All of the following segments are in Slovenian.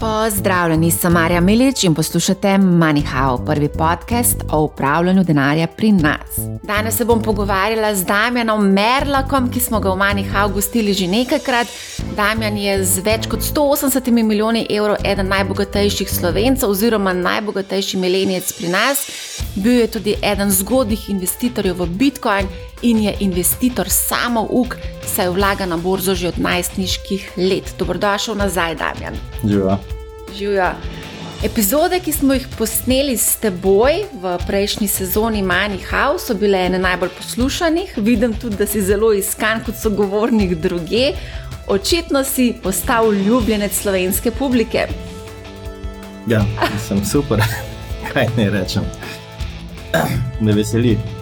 Pozdravljeni, sem Marja Milič in poslušate MoneyHow, prvi podcast o upravljanju denarja pri nas. Danes se bom pogovarjala z Damjanom Merlakom, ki smo ga v MoneyHow gostili že nekajkrat. Damjan je z več kot 180 milijoni evrov eden najbogatejših slovencev, oziroma najbogatejši milenijec pri nas. Bil je tudi eden zgodnih investitorjev v Bitcoin in je investitor samo uk, saj vlaga na borzo že od najstniških let. Dobrodošel nazaj, Damjan. Živa. Živijo. Epizode, ki smo jih posneli s teboj v prejšnji sezoni Money House, so bile ene najbolj poslušanih. Vidim tudi, da si zelo iskan kot sogovornik druge. Očitno si postal ljubljenec slovenske publike. Ja, sem super, kaj ne rečem. Me veseli.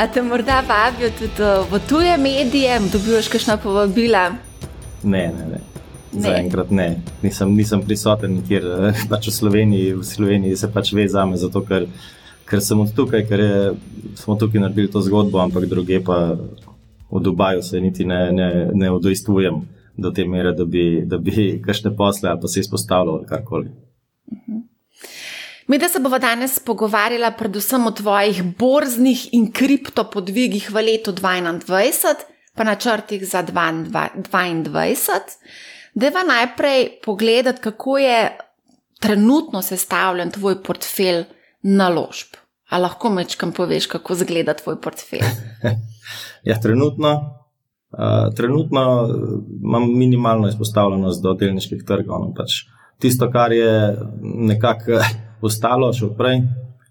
A te morda vabijo tudi eh, v tuje medije, dobivaš kakšna povabila? Ne, ne, ne. Zaenkrat ne. Nisem, nisem prisoten nikjer, eh, pač v Sloveniji. V Sloveniji se pač ve za me, zato ker, ker sem od tukaj, ker je, smo tukaj naredili to zgodbo, ampak druge pa v Dubaju se niti ne, ne, ne odojstvujem do te mere, da bi, da bi kakšne posle ali pa se izpostavljal karkoli. Uh mhm. Mi, da se bomo danes pogovarjali predvsem o tvojih borznih in kriptopodvigih v letu 2021, pa načrtih za 2022. Deva najprej pogledati, kako je trenutno sestavljen tvoj portfelj naložb. A lahko mečkam poveš, kako izgleda tvoj portfelj? ja, trenutno, uh, trenutno imam minimalno izpostavljenost do delniških trgov. No, pač tisto, kar je nekako ostalo še odprej.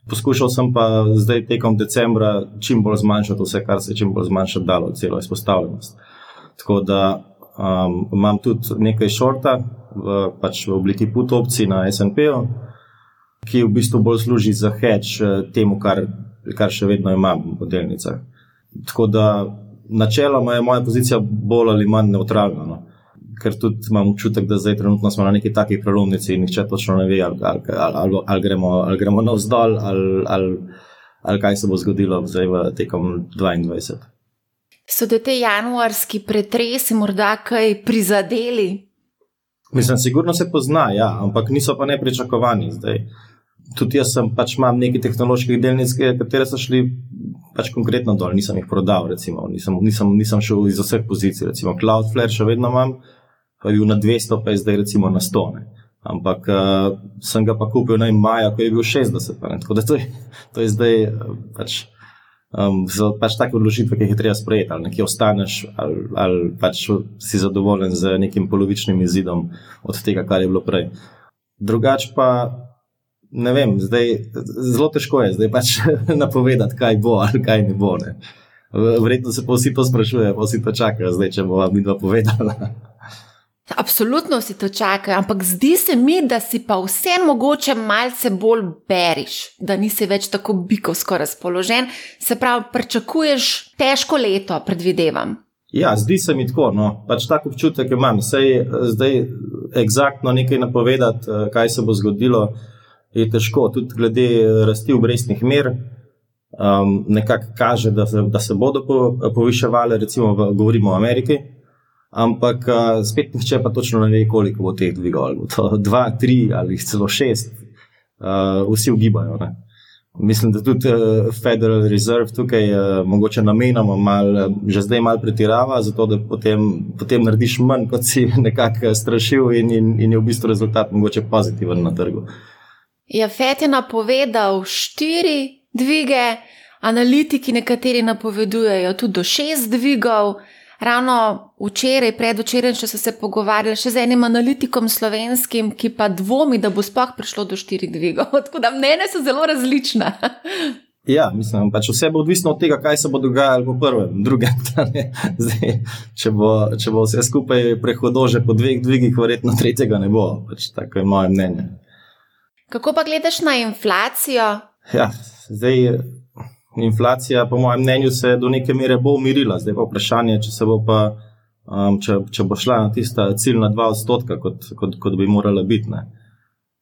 Poskušal sem pa zdaj tekom decembra čim bolj zmanjšati vse, kar se je čim bolj zmanjšati dalo, celo izpostavljenost. Tako da um, imam tudi nekaj šorta v, pač v obliki put opcij na SP-u, ki v bistvu bolj služi za hedge eh, temu, kar, kar še vedno imam v delnicah. Tako da načeloma je moja pozicija bolj ali manj neutralna. No ker tudi imam občutek, da zdaj trenutno smo na neki taki prelomnici in nihče točno ne ve, ali, ali, ali, ali, gremo, ali gremo navzdol, ali, ali, ali kaj se bo zgodilo zdaj v tekom 22. So te, te januarski pretresi morda kaj prizadeli? Mislim, sigurno se pozna, ja, ampak niso pa nepričakovani zdaj. Tudi jaz sem, pač imam nekaj tehnoloških delnic, ki so šli pač konkretno dol, nisem jih prodal, recimo, nisem, nisem, nisem šel iz vseh pozicij, recimo Cloudflare še vedno imam, pa je bil na 200, pa je zdaj recimo na 100. Ne. Ampak uh, sem ga pa kupil na maja, ko je bil 60. Tako da to je, to je zdaj uh, pač, um, pač take odložitve, ki jih je treba sprejeti. Ali nekje ostaneš, ali, ali pač si zadovoljen z nekim polovičnim izidom od tega, kar je bilo prej. Drugač pa. Ne vem, zdaj, zelo težko je zdaj pač napovedati, kaj bo ali kaj ne bo. Ne. Verjetno se pa vsi to sprašujejo, pa vsi to čakajo, zdaj, če bo vam midva povedala. Absolutno si to čakaj, ampak zdi se mi, da si pa vseeno mogoče malce bolj beriš, da nisi več tako bikovsko razpoložen. Se pravi, pričakuješ težko leto, predvidevam. Ja, zdi se mi tako. No. Pač tako občutek imam. Sej, zdaj, eksaktno nekaj napovedati, eh, kaj se bo zgodilo, je težko. Tudi glede rasti obrestnih mer, um, nekako kaže, da se, da se bodo poviševali, recimo, v, govorimo o Ameriki. Ampak uh, spet nihče pa točno ne ve, koliko bo teh dvigov. Bo to dva, tri ali celo šest, uh, vsi ugibajo. Ne? Mislim, da tudi uh, Federal Reserve tukaj uh, mogoče namenoma mal, že zdaj malo pretirava, zato da potem, potem narediš manj, kot si nekako strašil, in, in, in je v bistvu rezultat mogoče pozitiven na trgu. Je Fed je napovedal štiri dvige, analitiki nekateri napovedujejo tudi do šest dvigov. Ravno včeraj, predvčeraj, če so se pogovarjali še z enim analitikom slovenskim, ki pa dvomi, da bo spoh prišlo do štirih dvigov. Tako da mnenja so zelo različna. Ja, mislim, pač vse bo odvisno od tega, kaj se bo dogajalo po prvem, drugem. Zdaj, če, bo, če bo vse skupaj prehodo že po dveh dvigih, verjetno tretjega ne bo. Pač tako je moje mnenje. Kako pa gledaš na inflacijo? Ja, zdaj inflacija, po mojem mnenju, se do neke mere bo umirila. Zdaj pa vprašanje, če, bo, pa, um, če, če bo šla tista ciljna 2 odstotka, kot, kot, kot bi morala biti. Ne.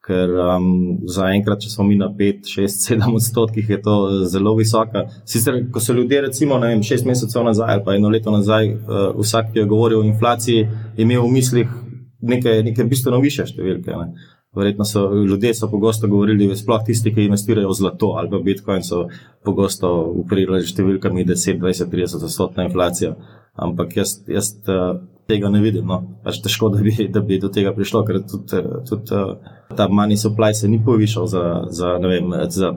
Ker um, zaenkrat, če smo mi na 5, 6, 7 odstotkih, je to zelo visoka. Sicer, ko so ljudje, recimo, vem, 6 mesecev nazaj ali pa eno leto nazaj, uh, vsak, ki je govoril o inflaciji, imel v mislih neke, neke bistveno više številke. Ne. Verjetno so ljudje so pogosto govorili, sploh tisti, ki investirajo v zlato ali pa Bitcoin, so pogosto uprili številkami 10, 20, 30 odstotna inflacija. Ampak jaz, jaz uh, tega ne vidim. No. Pač težko, da bi, da bi do tega prišlo, ker tudi, tudi uh, ta money supply se ni povišal za, za, vem, za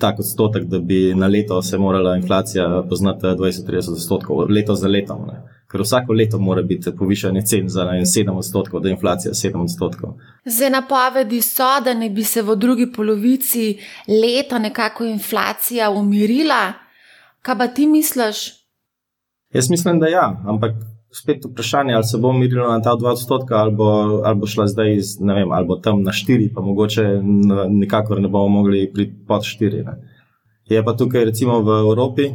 tak odstotek, da bi na leto se morala inflacija poznati 20-30 odstotkov, leto za letom. Ne ker vsako leto mora biti povišanje cen za 7 odstotkov, da je inflacija 7 odstotkov. Zdaj, napovedi so, da ne bi se v drugi polovici leta nekako inflacija umirila. Kaj pa ti misliš? Jaz mislim, da ja, ampak spet vprašanje, ali se bo umirilo na ta 2 odstotka, ali bo, ali bo šla zdaj iz, ne vem, ali bo tam na 4, pa mogoče nikakor ne bomo mogli pri pod 4. Ne. Je pa tukaj, recimo v Evropi,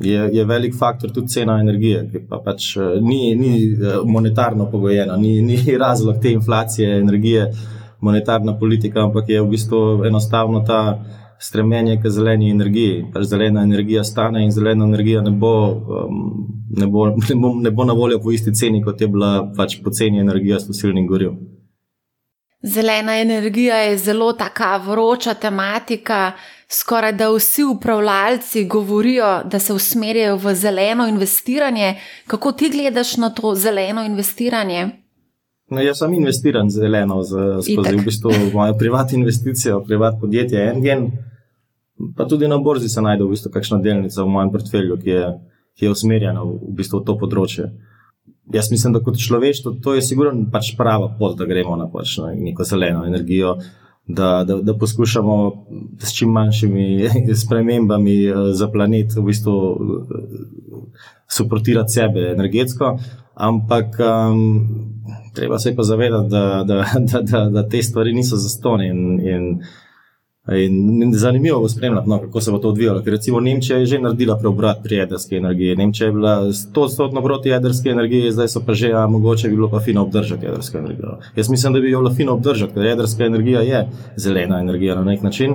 je, je velik faktor tudi cena energije, ki pa pač eh, ni, ni eh, monetarno pogojena, ni, ni razlog te inflacije energije, monetarna politika, ampak je v bistvu enostavno ta stremenje k zeleni energiji. Pač zelena energija stane in zelena energija ne bo, um, ne, bo, ne, bo, ne bo na voljo po isti ceni, kot je bila pač poceni energija s fosilnim gorivem. Zelena energija je zelo taka vroča tematika. Skoraj da vsi upravljalci govorijo, da se usmerjajo v zeleno investiranje. Kako ti gledaš na to zeleno investiranje? No, jaz sem investiran zeleno, skozi v bistvu mojo privatno investicijo, privatno podjetje Engen. Pa tudi na borzi se najde v bistvu kakšna delnica v mojem portfelju, ki je, ki je usmerjena v, v bistvu to področje. Jaz mislim, da kot človeštvo to je sigurno pač prava pot, da gremo na pač neko zeleno energijo da, da, da poskušamo s čim manjšimi spremembami eh, za planet v bistvu eh, suportirati sebe energetsko. Ampak um, treba se pa zavedati, da, da, da, da, da te stvari niso zastonj. In, in In zanimivo bo spremljati, no, kako se bo to odvijalo. Ker recimo Nemčija je že naredila preobrat pri jedrski energiji. Nemčija je bila 100-odstotno proti jedrski energiji, zdaj so pa že, a mogoče bi bilo pa fino obdržati jedrsko energijo. Jaz mislim, da bi jo bilo fino obdržati, ker jedrska energija je zelena energija na nek način.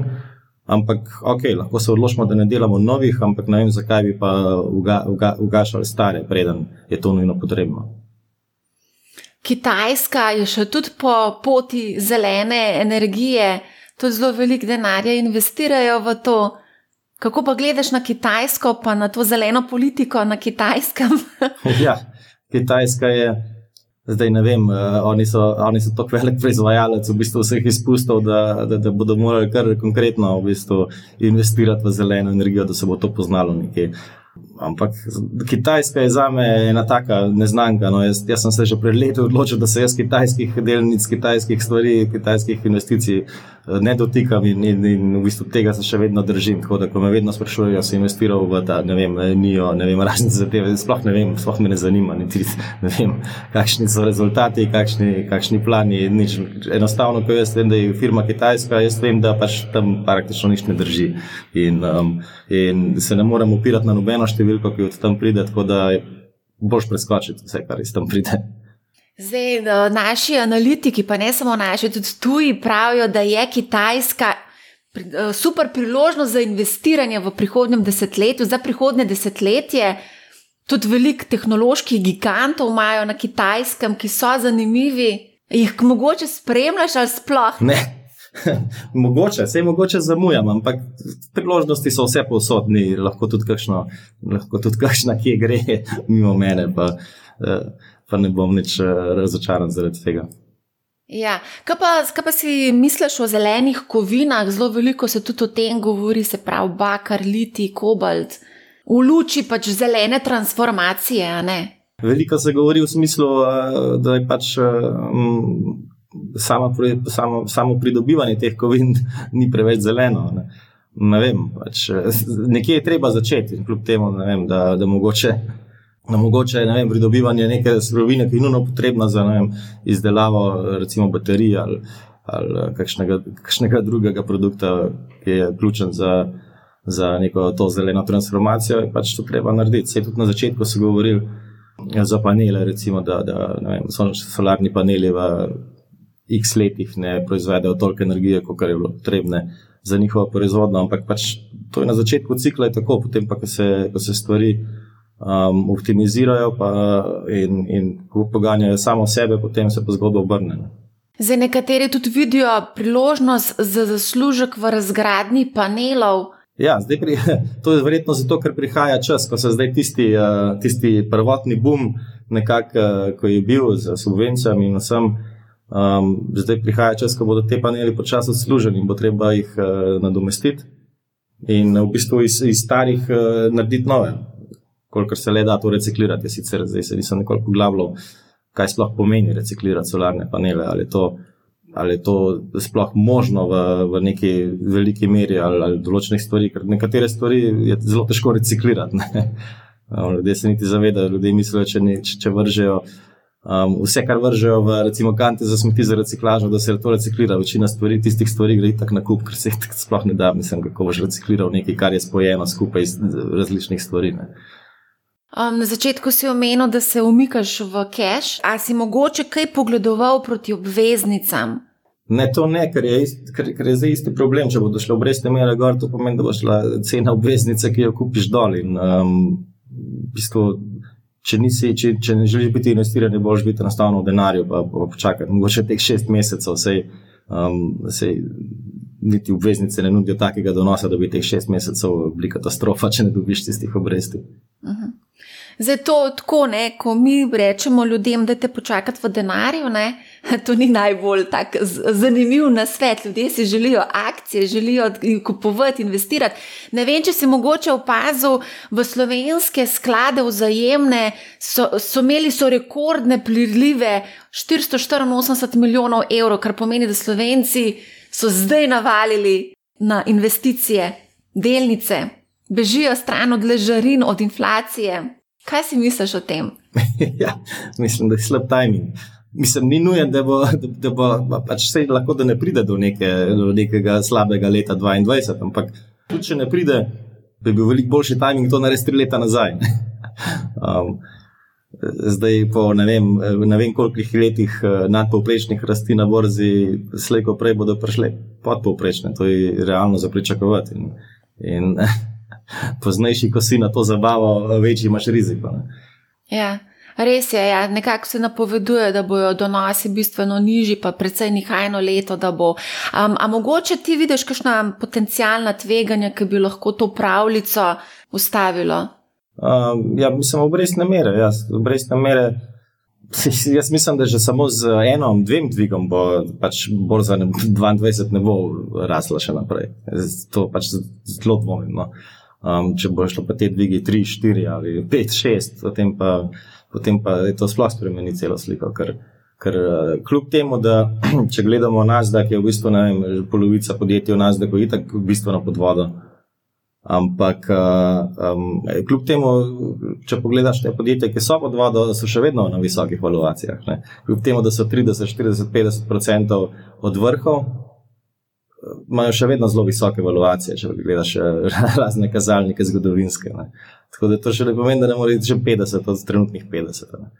Ampak, ok, lahko se odločimo, da ne delamo novih, ampak ne vem, zakaj bi pa uga, uga, ugašali stare, preden je to nujno potrebno. Kitajska je še tudi po poti zelene energije tudi zelo veliko denarja investirajo v to. Kako pa gledaš na Kitajsko, pa na to zeleno politiko na Kitajskem? ja, Kitajska je, zdaj ne vem, uh, oni so, so tako velik proizvajalec v bistvu vseh izpustov, da, da, da bodo morali kar konkretno v bistvu investirati v zeleno energijo, da se bo to poznalo nekje. Ampak Kitajska je za me ena taka neznanka. No, jaz, jaz sem se že pred leti odločil, da se jaz kitajskih delnic, kitajskih stvari, kitajskih investicij eh, ne dotikam in, in, in v bistvu tega se še vedno držim. Tako da, ko me vedno sprašujejo, sem investiral v ta, ne vem, nijo, ne vem, razne zadeve, sploh ne vem, sploh me ne zanima, niti ne vem, kakšni so rezultati, kakšni, kakšni plani. Nič. Enostavno, ko jaz vem, da je firma kitajska, jaz vem, da pač tam praktično nič ne drži. In, um, in se ne morem upirati na nobeno številko, ki od tam pride, tako da boš preskočiti vse, kar iz tam pride. Zdaj, naši analitiki, pa ne samo naši, tudi tuji, pravijo, da je Kitajska eh, super priložnost za investiranje v prihodnjem desetletju, za prihodnje desetletje. Tudi veliko tehnoloških gigantov imajo na Kitajskem, ki so zanimivi. Jih mogoče spremljaš ali sploh? Ne, mogoče, vse mogoče zamujam, ampak priložnosti so vse posodni, lahko tudi kakšno, lahko tudi kakšna, ki gre mimo mene, pa, eh, pa ne bom nič eh, razočaran zaradi tega. Ja, kaj pa, kaj pa si misliš o zelenih kovinah? Zelo veliko se tudi o tem govori, se pravi, bakar, liti, kobalt, v luči pač zelene transformacije. Veliko se govori v smislu, eh, da je pač. Um, samo, samo, pridobivanje teh kovin ni preveč zeleno. Ne. Ne vem, pač, nekje je treba začeti, kljub temu, vem, da, da mogoče, da mogoče ne vem, pridobivanje neke surovine, ki je nujno potrebna za vem, izdelavo, recimo baterij ali, ali kakšnega, kakšnega drugega produkta, ki je ključen za, za neko to zeleno transformacijo, je pač to treba narediti. Se tudi na začetku so govorili za panele, recimo, da, da vem, solarni paneli v x letih ne proizvedejo toliko energije, kot je bilo potrebne za njihovo proizvodnjo. Ampak pač to je na začetku cikla tako, potem pa, ko se, ko se stvari um, optimizirajo pa, in, in poganjajo samo sebe, potem se pa zgodba obrne. Za nekatere tudi vidijo priložnost za zaslužek v razgradnji panelov. Ja, pri, to je verjetno zato, ker prihaja čas, ko se zdaj tisti, uh, tisti prvotni boom, nekako, uh, ko je bil z subvencijami in vsem. Um, zdaj prihaja čas, ko bodo te paneli počasi služeni in bo treba jih uh, nadomestiti in v bistvu iz, iz starih uh, narediti nove, kolikor se le da to reciklirati. Sicer zdaj se nisem nekoliko glavljal, kaj sploh pomeni reciklirati solarne panele, ali je to, ali je to sploh možno v, v neki veliki meri ali, ali določenih stvari, ker nekatere stvari je zelo težko reciklirati. Ljudje se niti zavedajo, ljudje mislijo, če, če, če vržejo. Um, vse, kar vržejo v recimo, kante za smeti za reciklažo, da se to reciklira. Večina stvari, tistih stvari gre tako na kup, ker se jih sploh ne da. Mislim, kako boš recikliral nekaj, kar je spojeno skupaj iz različnih stvari. Um, na začetku si omenil, da se umikaš v cache. A si mogoče kaj pogledoval proti obveznicam? Ne, to ne, ker je, ist, ker, ker je zdaj isti problem. Če bodo šle obrestne mere gor, to pomeni, da bo šla cena obveznice, ki jo kupiš dol. In, um, v bistvu, če, nisi, če, če ne želiš biti investiran, ne boš biti enostavno v denarju, pa, pa počakati. Mogoče teh šest mesecev, sej, um, sej, niti obveznice ne nudijo takega donosa, da bi teh šest mesecev bili katastrofa, če ne dobiš tistih obresti. Uh mhm. -huh. Zdaj to tako, ne, ko mi rečemo ljudem, da te počakati v denarju, ne, to ni najbolj zanimiv na svet. Ljudje si želijo akcije, želijo kupovati, investirati. Ne vem, če si mogoče opazil v slovenske sklade vzajemne, so, so imeli so rekordne prilive 484 milijonov evrov, kar pomeni, da slovenci so zdaj navalili na investicije, delnice, bežijo stran od ležarin, od inflacije. Kaj si misliš o tem? ja, mislim, da je slab timing. Mislim, ni nujen, da bo, da, da bo pač vse lahko, da ne pride do, neke, do nekega slabega leta 2022, ampak tudi če ne pride, bi bil veliko boljši timing to narediti tri leta nazaj. um, zdaj, po ne vem, ne vem koliko letih eh, nadpovprečnih rasti na borzi, slejko prej bodo prišle podpovprečne, to je realno za pričakovati. In, in poznejši, ko si na to zabavo, večji imaš riziko. Ja. Res je, ja. nekako se napoveduje, da bodo donosi bistveno nižji, pa predvsej nihajno leto. Um, a mogoče ti vidiš kakšna potencijalna tveganja, ki bi lahko to pravljico ustavilo? Um, ja, mislim, obrestne mere. Ja, obrestne mere. Jaz mislim, da že samo z enim, dvem dvigom bo pač borza 22 ne bo rasla še naprej. To pač zelo dvomim. No. Um, če bo šlo pa te dvigi 3, 4 ali 5, 6, potem pa, potem pa je to sploh spremeni celo sliko. Ker, ker uh, kljub temu, da če gledamo nas, da je v bistvu vem, polovica podjetij v nas, da je tako bistveno pod vodo. Ampak uh, um, kljub temu, če pogledaš te podjetja, ki so pod vodo, so še vedno na visokih valuacijah. Kljub temu, da so 30, 40, 50 odstotkov od vrhov, imajo še vedno zelo visoke valuacije, če gledaš razne kazalnike zgodovinske. Ne. Tako da to še ne pomeni, da ne more biti že 50 od trenutnih 50. Ne.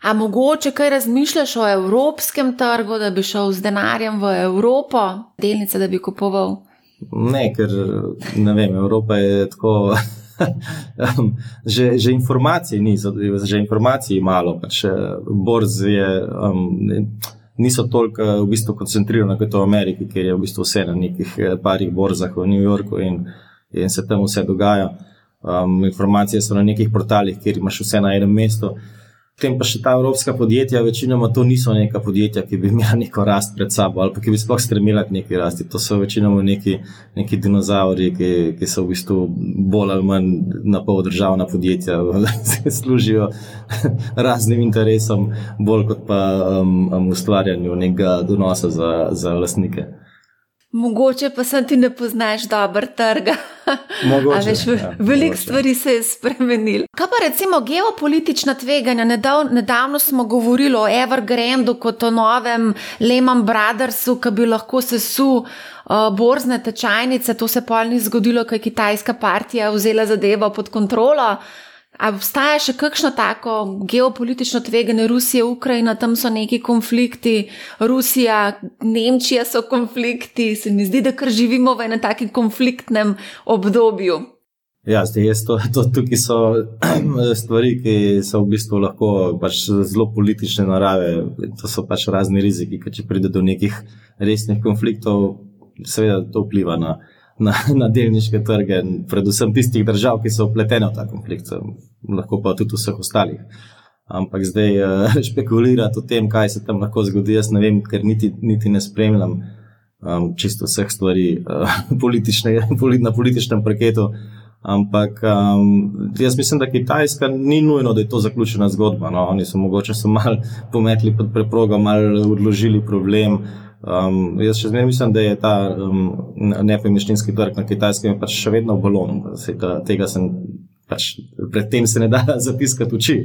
A mogoče kaj razmišljaš o evropskem trgu, da bi šel z denarjem v Evropo, delnice, da bi kupoval? Ne, ker ne vem, Evropa je tako. že, že informacij ni, že informacij je malo, pač eh, borz je. Um, niso toliko v bistvu koncentrirane kot v Ameriki, kjer je v bistvu vse na nekih eh, parih borzah v New Yorku in, in se tam vse dogaja. Um, informacije so na nekih portalih, kjer imaš vse na enem mestu. Potem pa še ta evropska podjetja, večinoma to niso neka podjetja, ki bi imela neko rast pred sabo ali ki bi sploh stremila k neki rasti. To so večinoma neki, neki dinozauri, ki, ki so v bistvu bolj ali manj na pol državna podjetja, ki služijo raznim interesom, bolj kot pa um, um, ustvarjanju nekega donosa za, za lastnike. Mogoče pa sem ti ne poznaš dobro trga. Mogoče, veš, ja, veliko stvari se je spremenilo. Kaj pa recimo geopolitična tveganja? Nedav, nedavno smo govorili o Evergrandu kot o novem Lehman Brothersu, ki bi lahko sesul uh, borzne tečajnice. To se pa ni zgodilo, ker je kitajska partija vzela zadevo pod kontrolo. Ali obstaja še kakšno tako geopolitično tveganje Rusije, Ukrajina, tam so neki konflikti, Rusija, Nemčija so konflikti, se mi zdi, da kar živimo v enem takem konfliktnem obdobju. Ja, zdaj, to, to, tukaj so stvari, ki so v bistvu lahko pač zelo politične narave. To so pač razni riziki, ker če pride do nekih resnih konfliktov, seveda to vpliva na, na, na delniške trge, predvsem tistih držav, ki so upletene v ta konflikt, lahko pa tudi vseh ostalih. Ampak zdaj uh, špekulirati o tem, kaj se tam lahko zgodi, jaz ne vem, ker niti, niti ne spremljam um, čisto vseh stvari uh, politične, na političnem parketu. Ampak um, jaz mislim, da Kitajska ni nujno, da je to zaključena zgodba. No? Oni so mogoče so malo pometli pod preprogo, malo odložili problem. Um, jaz še zmeraj mislim, da je ta um, nepremičninski trg na Kitajskem pač še vedno v balonu. Tega sem pač predtem se ne da zatiskati oči.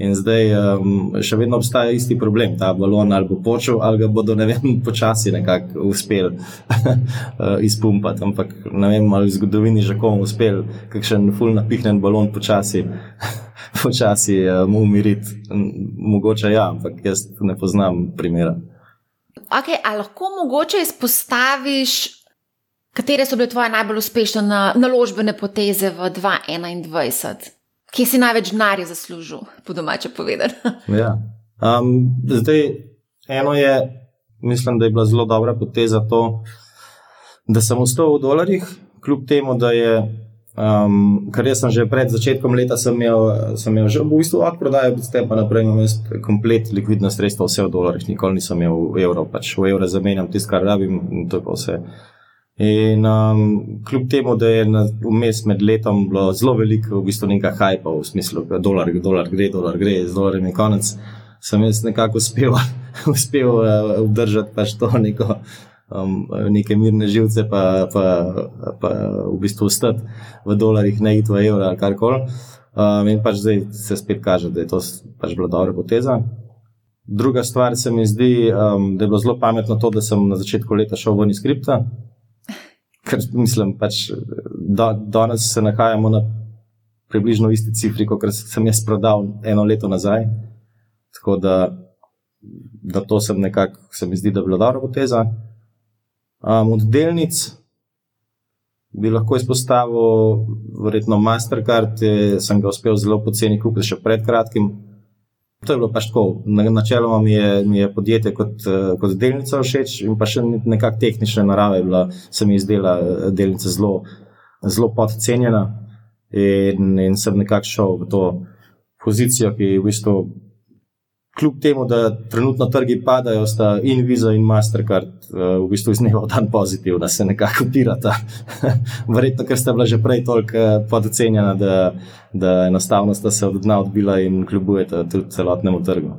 In zdaj um, še vedno obstaja isti problem, ta balon ali bo počel, ali ga bodo ne vem, počasi nekako uspeli uh, izpumpati. Ampak ne vem, ali v zgodovini že komu uspel, kakšen full napihnen balon počasi. Počasi um, umiriti, mogoče ja, ampak jaz ne poznam primera. Okay, ali lahko mogoče izpostaviš Katere so bile tvoje najbolj uspešne naložbene poteze v 2021? Kje si največ denarja zaslužil, po domače povedano? ja. um, zdaj, eno je, mislim, da je bila zelo dobra poteza to, da sem ostal v dolarjih, kljub temu, da je. Um, ker jaz sem že pred začetkom leta imel, sem imel že v bistvu od prodaje, od tega naprej imam komplet likvidna sredstva, vse v dolarjih, nikoli nisem imel v evro, pač v evro zamenjam tisto, kar rabim in to je pa vse. In um, kljub temu, da je vmes med letom bilo zelo veliko, v bistvu nekaj hajpa, v smislu, da dolar, dolar gre, dolar gre, z dolarjem je konec, sem jaz nekako uspel, uspel uh, obdržati pač to neko, um, neke mirne živce, pa, pa, pa v bistvu ostati v dolarjih, ne iti v evro ali karkoli. Um, in pač zdaj se spet kaže, da je to pač bila dobra poteza. Druga stvar se mi zdi, um, da je bilo zelo pametno to, da sem na začetku leta šel ven iz skripta ker mislim, pač, da danes se nahajamo na približno isti cifri, kot sem jaz prodal eno leto nazaj. Tako da, da to sem nekako, se mi zdi, da je bila dobra poteza. Um, od delnic bi lahko izpostavil, verjetno Mastercard, sem ga uspel zelo poceni kupiti še pred kratkim. To je bilo pač tako. Načeloma mi je, mi je podjetje kot, eh, kot delnica všeč, in pa še nekako tehnične narave, bila, se mi je zdela eh, delnica zelo, zelo podcenjena. In, in sem nekako šel v to pozicijo, ki je v bistvu, kljub temu, da trenutno trgi padajo, sta in Visa in Mastercard eh, v bistvu iz dneva v dan pozitivna, se nekako upirata. Verjetno, ker sta bila že prej toliko podcenjena, da da enostavno sta se od dna odbila in kljubujete tudi celotnemu trgu.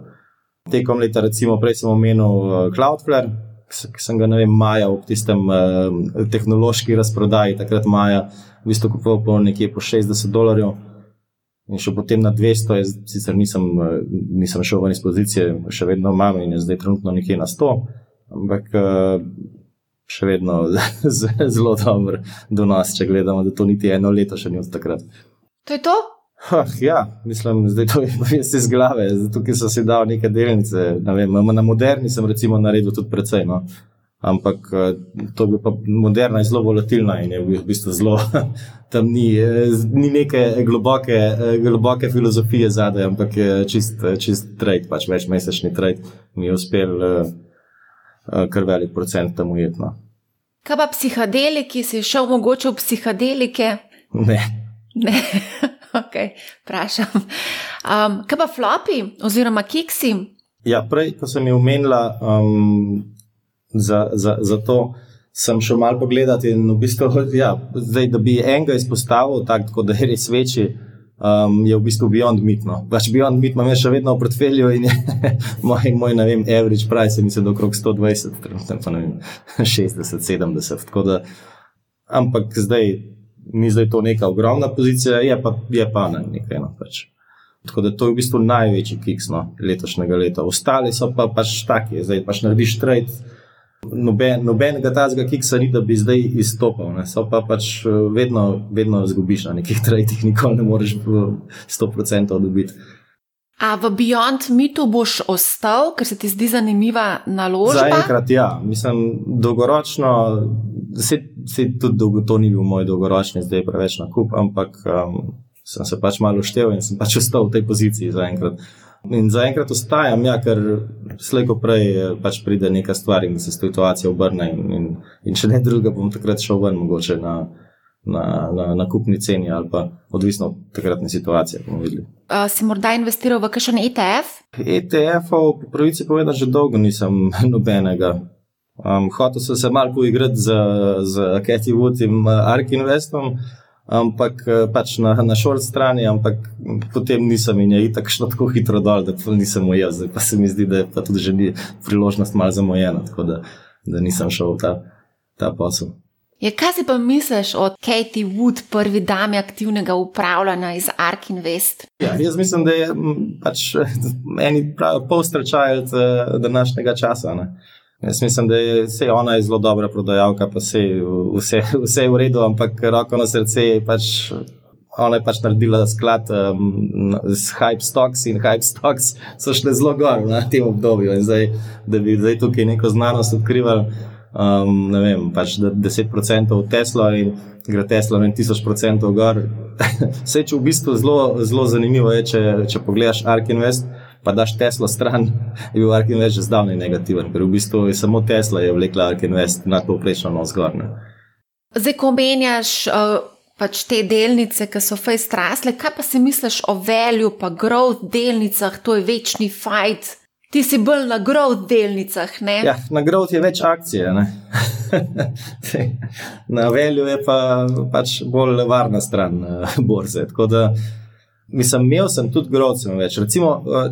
Tekom leta, recimo, prej sem omenil uh, Cloudflare, ki sem ga, ne vem, maja v tistem uh, tehnološki razprodaji, takrat maja, v bistvu kupoval po nekje po 60 dolarjev. In še potem na 200, jaz sicer nisem, uh, nisem šel ven iz pozicije, še vedno imam in je zdaj trenutno nekje na 100, ampak uh, še vedno zelo dober donos, če gledamo, da to niti eno leto še ni od takrat. To je to? Huh, ja, mislim, da je to res iz glave. Tukaj so si dal neke delnice. Ne vem, na moderni sem recimo naredil tudi precej. No. Ampak eh, to je pa moderna in zelo volatilna in je v bistvu zelo. Tam ni, eh, ni neke globoke, eh, globoke filozofije zadaj, ampak je čist, čist trade, pač večmesečni trade. Mi je uspel kar velik procent tam ujetno. Kaj pa psihadeliki, si šel mogoče v psihadelike? Ne. Ne, ok, vprašam. Um, kaj pa flopi oziroma kiksi? Ja, prej, ko sem jih omenila um, za, za, za to, sem šel malo pogledati in v bistvu, ja, zdaj, da bi enega izpostavil, tako da je res večji. Um, je v bistvu Beyond Meat. No. Pač Beyond Meat imam še vedno v portfelju in je moj, moj ne vem, average price mislim, da okrog 120, trenutno pa ne vem, 60, 70. Ampak zdaj, ni zdaj to neka ogromna pozicija, je pa, je pa ne, nekaj. No, pač. Tako da to je v bistvu največji kiks no, letošnjega leta. Ostali so pa pač taki, zdaj pač narediš trade. Noben, nobenega tazga kiksa ni, da bi zdaj izstopal. Ne. So pa pač eh, vedno, vedno zgubiš na nekih tradih, nikoli ne moreš 100% dobiti. A v Beyond Meatu boš ostal, ker se ti zdi zanimiva naložba? Zaenkrat ja, mislim, dolgoročno se, se tudi dolgo, to ni bil moj dolgoročni, zdaj preveč na kup, ampak um, sem se pač malo štev in sem pač ostal v tej poziciji zaenkrat. In zaenkrat ostajam, ja, ker slejko prej eh, pač pride neka stvar in se situacija obrne. In, in, in če ne drugega, bom takrat šel ven, mogoče na, na, na, na kupni ceni ali pa odvisno od takratne situacije. Uh, si morda investiral v kakšen ETF? ETF-ov, po pravici povedano, že dolgo nisem nobenega. Um, hotel sem se malo poigrati z, z Cathy Wood in uh, Ark Investom ampak eh, pač na, na short strani, ampak potem nisem in je itak šlo tako hitro dol, da nisem moj jaz. Pa se mi zdi, da je pa tudi že ni priložnost malo zamojena, tako da, da nisem šel v ta, ta posel. Je, kaj si pa misliš o Katie Wood, prvi dami aktivnega upravljanja iz Ark Invest? Ja, jaz mislim, da je pač meni pol stračajec eh, današnjega časa. Ne? Jaz mislim, da je vse ona je zelo dobra prodajalka, pa vse, vse, vse je v redu, ampak roko na srce je pač. Ona je pač naredila sklad um, z Hype Stocks in Hype Stocks so šle zelo gor na tem obdobju. Zdaj, da bi zdaj tukaj neko znanost odkrivali, um, ne vem, pač 10% Tesla in gre Tesla na 1000% gor. Vse, če v bistvu zelo, zelo zanimivo je, če, če pogledaš Ark Invest pa daš Tesla stran, je bil Ark Invest že zdavnaj negativen, ker v bistvu je samo Tesla je vlekla Ark Invest nad povprečno na vzgor. Zdaj, ko menjaš uh, pač te delnice, ki so fej strasle, kaj pa si misliš o velju, pa growth delnicah, to je večni fajt. Ti si bolj na growth delnicah, ne? Ja, na growth je več akcije, ne. na velju je pa pač bolj varna stran uh, borze. Tako da Mislim, imel sem tudi grodce več. Recimo, uh,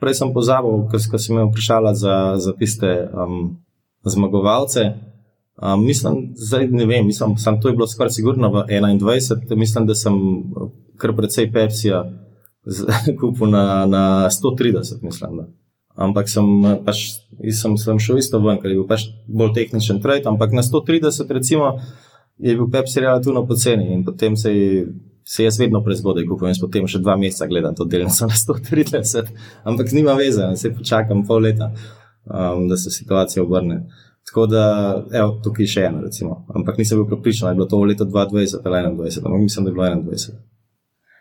prej sem pozabil, ko, ko sem imel vprašala za, za tiste um, zmagovalce. Um, mislim, zdaj ne vem, mislim, sem to je bilo skoraj sigurno v 21. Mislim, da sem kar precej Pepsija kupil na, na 130, mislim. Da. Ampak sem, pač, sem, sem šel isto ven, ker je bil pač bolj tehničen trade, ampak na 130, recimo, je bil Pepsi relativno poceni in potem se je se jaz vedno prezgodaj kupujem, potem še dva meseca gledam to delnico na 130, ampak nima veze, se počakam pol leta, um, da se situacija obrne. Tako da, evo, tukaj še eno, recimo. Ampak nisem bil pripričan, da je bilo to v letu 2020 ali 2021, ampak mislim, da je bilo 2021.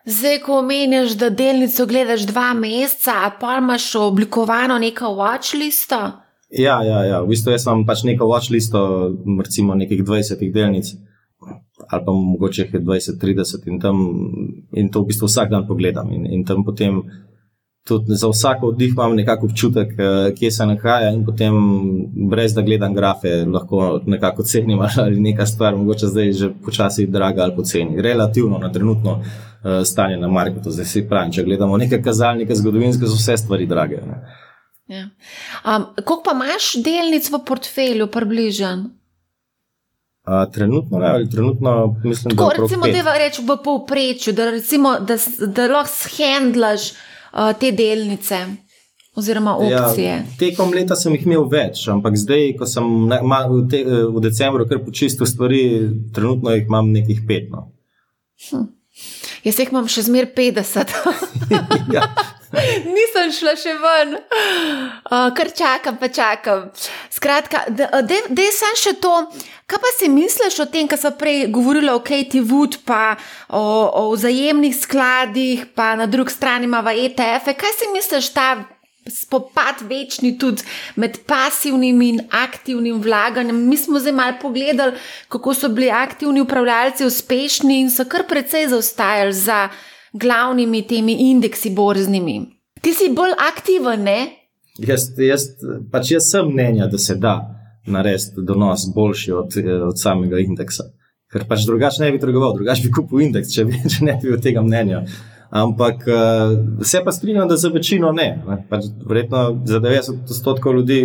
Zdaj, ko omeniš, da delnico gledaš dva meseca, pa imaš oblikovano neko watchlisto? Ja, ja, ja, v bistvu jaz imam pač neko watchlisto, recimo nekih 20 delnic ali pa mogoče jih je 20, 30 in, tam, in to v bistvu vsak dan pogledam. In, in tam potem tudi za vsak oddih imam nekako občutek, eh, kje se nahaja, in potem brez da gledam grafe, lahko nekako cenim ali neka stvar, mogoče zdaj že počasi draga ali poceni. Relativno na trenutno uh, stanje na marketu, zdaj si pravim, če gledamo neke kazalnike zgodovinske, so vse stvari drage. Ja. Um, Koliko pa imaš delnic v portfelju, približen? Trenutno, ne, ali trenutno mislim, Tako, da recimo, da reč v povprečju, da, recimo, da, da lahko shendlaš uh, te delnice. Oziroma, ja, opcije. Ja, tekom leta sem jih imel več, ampak zdaj, ko sem ma, v, te, v decembru kar počistil stvari, trenutno jih imam nekih pet. No. Hm. Jaz jih imam še zmer 50. ja. Nisem šla še ven, uh, kar čakam, pa čakam. Skratka, da sem še to. Kaj pa si misliš o tem, kar so prej govorili o Katie Wood, pa o, o vzajemnih skladih, pa na drugi strani ima ETF? -e? Kaj si misliš ta spopad večni tudi med pasivnim in aktivnim vlaganjem? Mi smo zdaj malo pogledali, kako so bili aktivni upravljalci uspešni in so kar precej zaostajali za glavnimi temi indeksi borznimi. Ti si bolj aktiven, ne? Jaz, jaz, pač jaz sem mnenja, da se da narediti donos boljši od, od samega indeksa. Ker pač drugače ne bi trgoval, drugače bi kupil indeks, če, bi, če ne bi bil tega mnenja. Ampak uh, se pa strinjam, da za večino ne. Pač, verjetno za 90% ljudi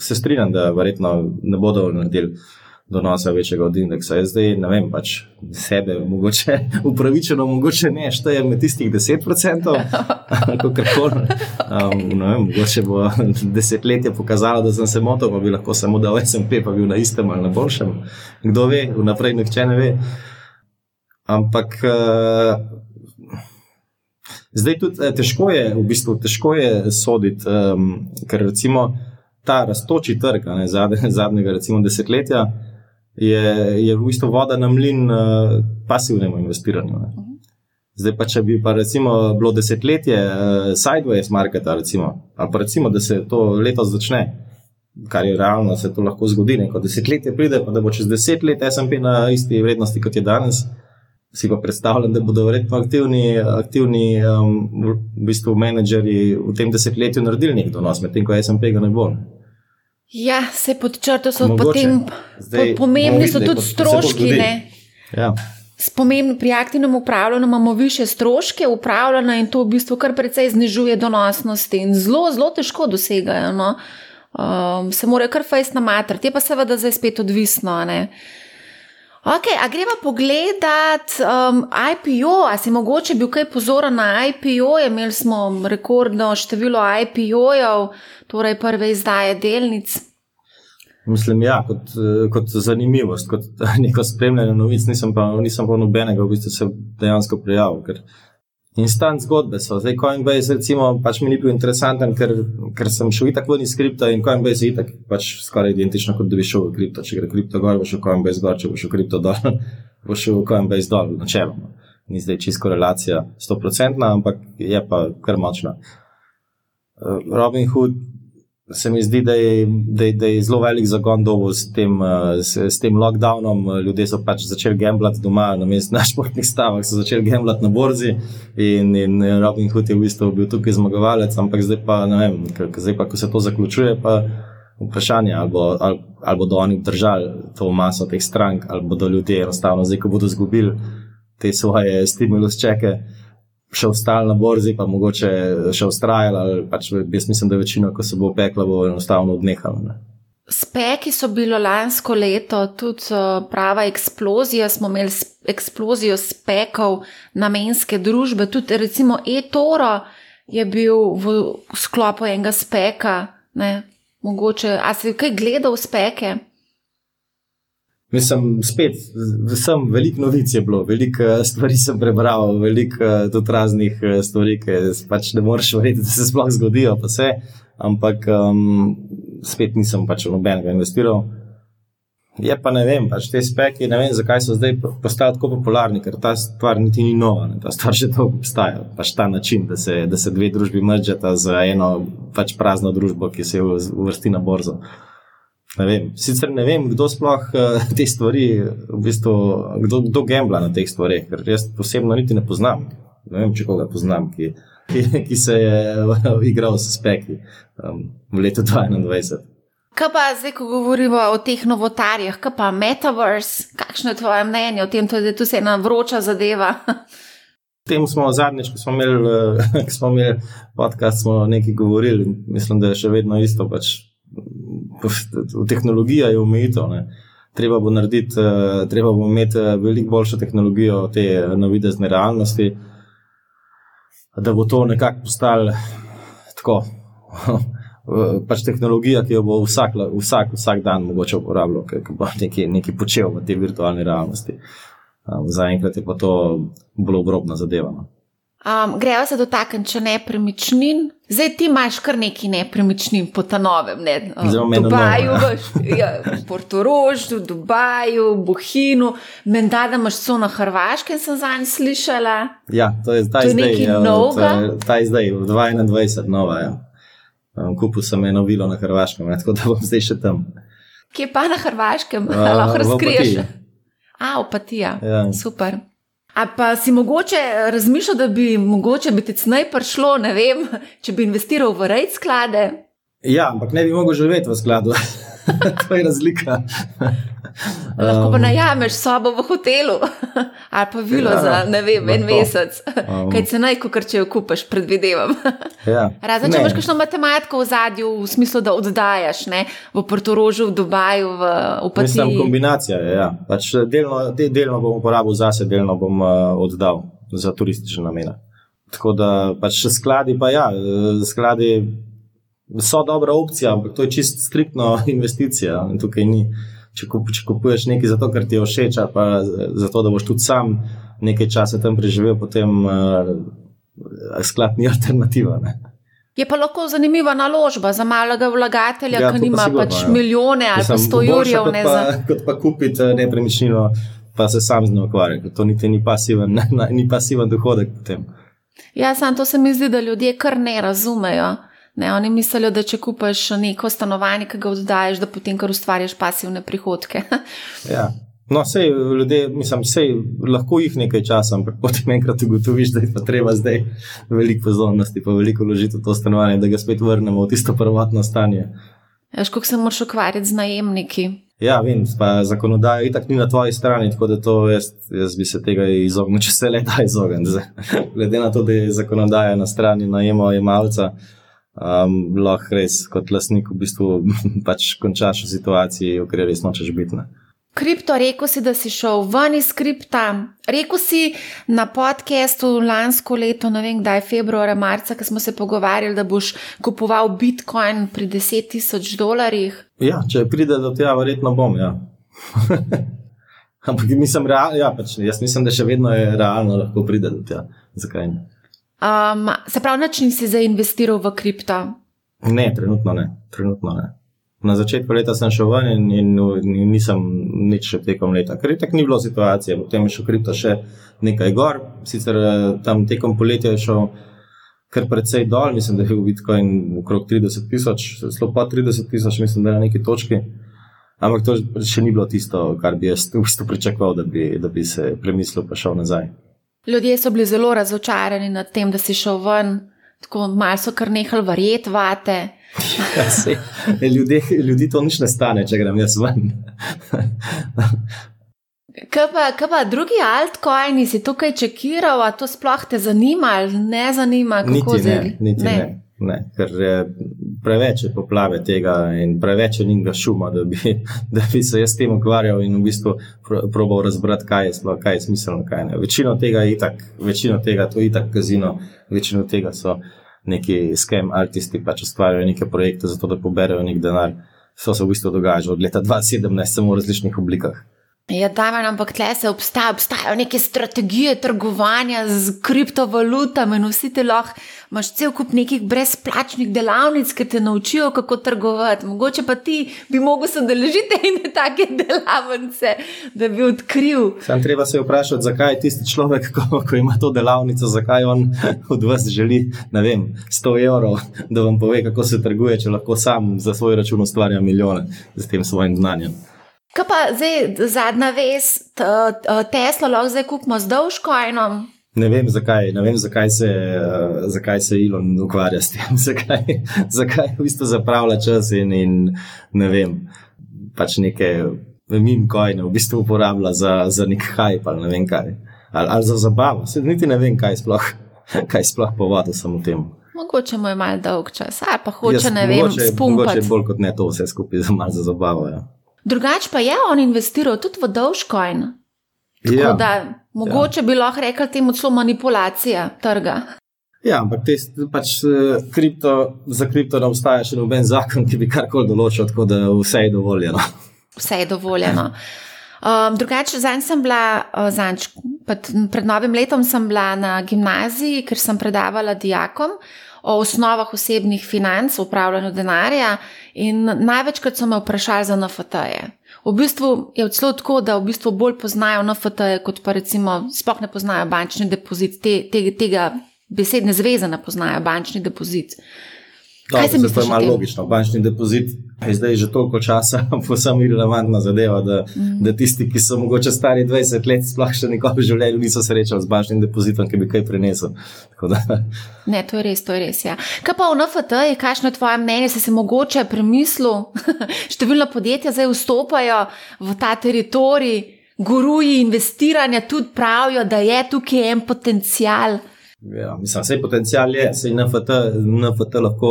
se strinjam, da verjetno ne bodo naredili donosa večjega od indeksa. Jaz zdaj ne vem, pač sebe, mogoče upravičeno, mogoče ne, štejem med tistih 10%, kako koli. Um, mogoče bo desetletje pokazalo, da sem se motil, pa bi lahko samo dal SMP, pa bil na istem ali na boljšem. Kdo ve, vnaprej nihče ne ve. Ampak. Uh, Zdaj tudi eh, težko je, v bistvu težko je soditi, um, ker recimo ta raztoči trg ne, zadnjega, recimo, desetletja je, je v bistvu voda na mlin uh, pasivnemu investiranju. Ne. Zdaj pa, če bi pa recimo bilo desetletje uh, sideways marketa, recimo, ali pa recimo, da se to letos začne, kar je realno, se to lahko zgodi, neko desetletje pride, pa da bo čez deset let SMP na isti vrednosti, kot je danes, si pa predstavljam, da bodo verjetno aktivni, aktivni um, v bistvu menedžerji v tem desetletju naredili nek donos, medtem ko SMP ga ne bo. Ja, se pod črto so Mogoče. potem Zdaj, pomembni, so tudi stroški. Ja. Spomem, pri aktivnem upravljanju imamo više stroške upravljanja in to v bistvu kar precej znižuje donosnosti in zelo, zelo težko dosegajo. No? Um, se morajo kar fajs namatrati, je pa seveda zdaj spet odvisno. Ne? Ok, a gremo pogledat um, IPO, a si mogoče bil kaj pozoren na IPO, imeli smo rekordno število IPO-jev, torej prve izdaje delnic. Mislim, ja, kot, kot zanimivost, kot neko spremljanje novic, nisem pa, nisem pa nobenega, v bistvu se dejansko prijavil instant zgodbe so. Zdaj, Coinbase, recimo, pač mi ni bil interesanten, ker, ker sem šel tako iz kripta in Coinbase je tako pač skoraj identično, kot da bi šel v kripto. Če gre kripto gor, bo šel Coinbase gor, če bo šel kripto dol, bo šel Coinbase dol, načeloma. Ni zdaj čisto korelacija 100%, ampak je pa kar močna. Uh, Robin Hood se mi zdi, da je, da je, da je zelo velik zagon dobo s tem, eh, s, s tem lockdownom. Ljudje so pač začeli gambljati doma, na mestu na športnih stavah, so začeli gambljati na borzi in, in Robin Hood je v bistvu bil tukaj zmagovalec, ampak zdaj pa, vem, zdaj pa, ko se to zaključuje, pa vprašanje, ali, bo, ali, ali bodo oni držali to maso teh strank, ali bodo ljudje enostavno zdaj, ko bodo izgubili te svoje stimulus čeke še ostali na borzi, pa mogoče še ustrajali. Pač jaz mislim, da večino, ko se bo pekla, bo enostavno odnehala. Speki so bili lansko leto tudi prava eksplozija. Smo imeli eksplozijo spekov namenske družbe, tudi recimo e-toro je bil v sklopu enega speka. Ne? Mogoče, a si kaj gledal speke? Mislim, spet, sem veliko novic je bilo, veliko eh, stvari sem prebral, veliko eh, tudi raznih eh, stvari, ki pač ne moreš verjeti, da se sploh zgodijo, pa vse. Ampak um, spet nisem pač v nobenega investiral. Je pa ne vem, pač te speki, ne vem, zakaj so zdaj postali tako popularni, ker ta stvar niti ni nova, ne, ta stvar že dolgo obstaja. Pač ta način, da se, da se dve družbi mržata za eno pač prazno družbo, ki se uvrsti na borzo. Ne vem. Sicer ne vem, kdo sploh uh, te stvari, v bistvu, kdo, kdo gembla na teh stvareh, ker jaz osebno niti ne poznam. Ne vem, če koga poznam, ki, ki, ki se je igral s speki um, v letu 2021. Kaj pa zdaj, ko govorimo o teh novotarjih, kaj pa metaverse, kakšno je tvoje mnenje o tem, da je to ena vroča zadeva? Tem smo zadnjič, ko smo imeli, ko smo imeli podcast, smo nekaj govorili in mislim, da je še vedno isto. Pač tehnologija je omejitev. Treba bo narediti, uh, treba bo imeti eh, veliko boljšo tehnologijo te eh, navidezne realnosti, da bo to nekako postalo tako. pač tehnologija, ki jo bo vsak, vsak, vsak dan mogoče uporabljal, ki bo nekaj, nekaj počel v tej virtualni realnosti. Um, Zaenkrat je pa to bolj obrobna zadeva. No. Um, Gremo se dotakniti še nepremičnin. Zdaj ti imaš kar nekaj nepremičnin po ta novem, ne? Zelo v Dubaju, v, ja, v Portorožju, v Dubaju, v Bohinu, menda da imaš so na Hrvaškem, sem za njih slišala. Ja, to je, to je nekaj ja, novega. Ta je zdaj, v 2021, nova. Ja. Um, kupil sem eno vilo na Hrvaškem, ne? tako da bom zdaj še tam. Kje pa na Hrvaškem? Uh, Lahko razkriješ. A, opatija. Ja. Super. A pa si mogoče razmišljal, da bi mogoče biti cnej prišlo, ne vem, če bi investiral v rejt sklade? Ja, ampak ne bi mogel živeti v skladu. to je razlika. Lahko pa um, najameš sobo v hotelu ali pa vilo ja, za ne vem, en mesec. Um, Kaj se naj, kot če jo kupaš, predvidevam. ja. Razen če imaš kakšno matematiko v zadju, v smislu, da oddajaš ne? v Portorožu, v Dubaju, v. Mislim, kombinacija je. Ja. Pač delno, de, delno bom uporabil zase, delno bom uh, oddal za turistične namene. Tako da pač skladi, pa ja, skladi so dobra opcija, ampak to je čist striktno investicija. Tukaj ni če, kup, če kupuješ nekaj zato, ker ti je všeč, pa zato, da boš tudi sam nekaj časa tam preživel, potem uh, sklad ni alternativa. Ne? Je pa lahko zanimiva naložba za malega vlagatelja, Ja, ki pa nima sigurno, pač ja. milijone ali pa Mislim, sto boljše jurjev. Kot pa, kot pa kupiti eh, nepremičnino, pa se sam z njo ukvarjati. To niti ni pasiven, ni pasiven dohodek potem. Ja, samo to se mi zdi, da ljudje kar ne razumejo. Ne, oni mislijo, da če kupiš neko stanovanje, ki ga oddaješ, da potem kar ustvarjaš pasivne prihodke. Ja. No, sej ljudje, mislim, sej lahko jih nekaj časa, ampak potem enkrat ugotoviš, da je pa treba zdaj veliko pozornosti, pa veliko vložiti v to stanovanje, da ga spet vrnemo v tisto prvotno stanje. Veš, kako se moraš ukvarjati z najemniki. Ja, vem, pa zakonodaja itak ni na tvoji strani, tako da to jaz, jaz bi se tega izognil, če se le da izogniti. Glede na to, da je zakonodaja na strani najemojemalca, um, lahko res kot lasnik v bistvu pač končaš v situaciji, v kateri res nočeš biti. Ne. Kripto, rekel si, da si šel ven iz kripta. Rekel si na podkastu lansko leto, ne vem kdaj, februarja, marca, ko smo se pogovarjali, da boš kupoval bitcoin pri 10 tisoč dolarjih. Ja, če pride do tega, verjetno bom. Ja. Ampak mislim, real, ja, pač, jaz mislim, da še vedno je realno lahko pride do tega. Zakaj ne? Um, se pravi, nič nisi zainvestiral v kripto. Ne, trenutno ne. Trenutno ne. Na začetku leta sem šel ven in, in, in nisem nič še tekom leta, ker je tako ni bilo situacije. Potem je šel kripto še nekaj gor, sicer eh, tam tekom poletja je šel kar precej dol, mislim, da je bil Bitcoin okrog 30 tisoč, zelo pa 30 tisoč, mislim, da je na neki točki. Ampak to še ni bilo tisto, kar bi jaz v bistvu pričakoval, da bi, da bi se premislil pa šel nazaj. Ljudje so bili zelo razočarani nad tem, da si šel ven, tako malo so kar nehali verjeti vate. Ja, sej, ljudje, ljudi to nič ne stane, če grem jaz ven. Kaj pa, kaj pa drugi altcoini, si tukaj čekiral, a to sploh te zanima ali ne zanima? Niti ne, niti ne. ne. Ne, ker je preveč je poplave tega in preveč je njega šuma, da bi, da bi se jaz s tem ukvarjal in v bistvu pro- probal razbrati, kaj je, sploh, kaj je smiselno, kaj ne. Večino tega je itak, večino tega to je itak kazino, večino tega so neki skem artisti, pač ustvarjajo neke projekte zato, da poberajo nek denar. To se v bistvu dogaja od leta 2017, samo v različnih oblikah. Ja, da, ampak tle se obstaja, obstajajo neke strategije trgovanja z kriptovalutami in vsi te lahko imaš cel kup nekih brezplačnih delavnic, ki te naučijo, kako trgovati. Mogoče pa ti bi mogel sodelovati in take delavnice, da bi odkril. Sam treba se vprašati, zakaj je tisti človek, ko, ko ima to delavnico, zakaj on od vas želi, ne vem, 100 evrov, da vam pove, kako se trguje, če lahko sam za svoj račun ustvarja milijone z tem svojim znanjem. Kaj pa zdaj zadnja t- Tesla lahko zdaj kupimo z Dogecoinom? Ne vem, zakaj, ne vem zakaj, se, uh, zakaj se Elon ukvarja s tem, zakaj, zakaj v bistvu zapravlja čas in, in ne vem, pač neke meme coine v bistvu uporablja za, za nek hype ali ne vem kaj. Ali, ali za zabavo, se niti ne vem, kaj sploh, kaj sploh povodu sem v tem. Mogoče mu je mal dolg čas, ali pa hoče, Jaz ne vem, mogoče, spumpati. mogoče bolj kot ne to vse skupaj za malo za zabavo. Ja. Drugač pa je on investiral tudi v Dogecoin. Tako Ja. da mogoče ja. bi lahko rekli temu celo manipulacija trga. Ja, ampak te, pač, kripto, za kripto ne obstaja še noben zakon, ki bi karkoli določil, tako da vse je dovoljeno. Vse je dovoljeno. Um, drugače, zanj sem bila, uh, zanj, pred, novim letom sem bila na gimnaziji, ker sem predavala dijakom o osnovah osebnih financ, upravljanju denarja in največkrat so me vprašali za NFT-je. V bistvu je celo tako, da v bistvu bolj poznajo NFT-je, kot pa recimo sploh ne poznajo bančni depozit, te, te, tega besedne zveze ne poznajo bančni depozit. Se Dobro, to je o malo logično. Bančni depozit je zdaj že toliko časa povsem irrelevantna zadeva, da, mm. da tisti, ki so mogoče stari 20 let, sploh še nikoli v življenju niso srečali z bančnim depozitom, ki bi kaj Da, Ne, to je res, to je res. Ja. Kaj pa v NFT, je, kakšno je tvoje mnenje, si se mogoče premislil? Številna podjetja zdaj vstopajo v ta teritorij, guruji investiranja tudi pravijo, da je tukaj en potencial. Ja, mislim, vse potencial je, se NFT, NFT lahko,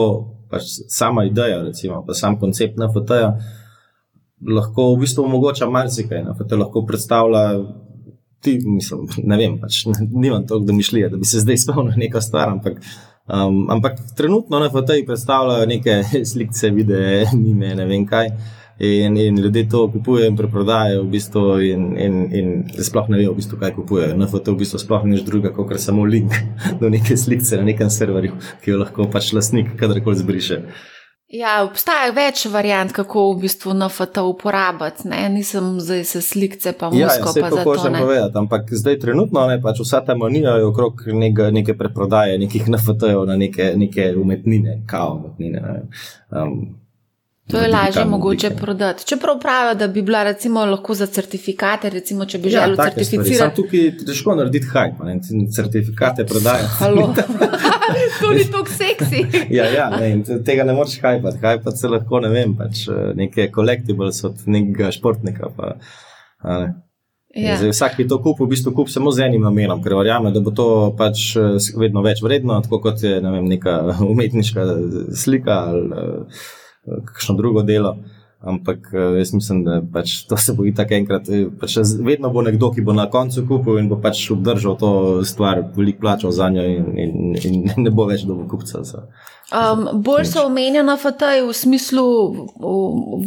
pač sama ideja, recimo, pa sam koncept NFT-ja lahko v bistvu omogoča marsikaj. NFT lahko predstavlja. Ti, mislim, ne vem, pač, nimam toliko domišljije, da bi se zdaj spomnil neko stvar, ampak, um, ampak trenutno NFT-ji predstavljajo neke slike, videe, mime, ne vem kaj. In, in ljudje to kupujejo in preprodajajo, v bistvu, in, in, in sploh ne vejo, v bistvu, kaj kupujejo. NFT v bistvu sploh nič drugega, kot samo link do neke slike na nekem serverju, ki jo lahko pač lastnik kadarkoli zbriše. Ja, obstaja več variant, kako v bistvu NFT uporabiti. Ne? Nisem zdaj se slikce, pa Ja, musko. ja, to hočem ne. povedati, ampak zdaj trenutno ne, pač vsa ta manija je okrog neke, neke preprodaje, nekih NFT-jev na neke, neke umetnine, kao umetnine. ne. Um, To je lažje mogoče oblike. prodati. Čeprav pravijo, da bi bila recimo lahko za certifikate, recimo, če bi Ja, želel stvari. Sam certificirati. tukaj je težko narediti hype, ne, ti certifikate prodajajo. Halo. to ni tako seksi. Ja, ja ne, tega ne moreš hajpati. Hajpati se lahko, ne vem, pač eh, neke collectibles od nekega športnika. Pa. Ja. Zdaj, vsak, ki to kupi, v bistvu kupi samo z enim namenom, ker verjame, da bo to pač eh, vedno več vredno, tako kot je ne vem, neka umetniška slika ali kakšno drugo delo. Ampak eh, jaz mislim, da pač to se bo itak enkrat, eh, pač vedno bo nekdo, ki bo na koncu kupil in bo pač obdržal to stvar, veliko plačal za njo in, in, in ne bo več dobil kupca. Za. Um, bolj so omenjena FTJ v smislu v,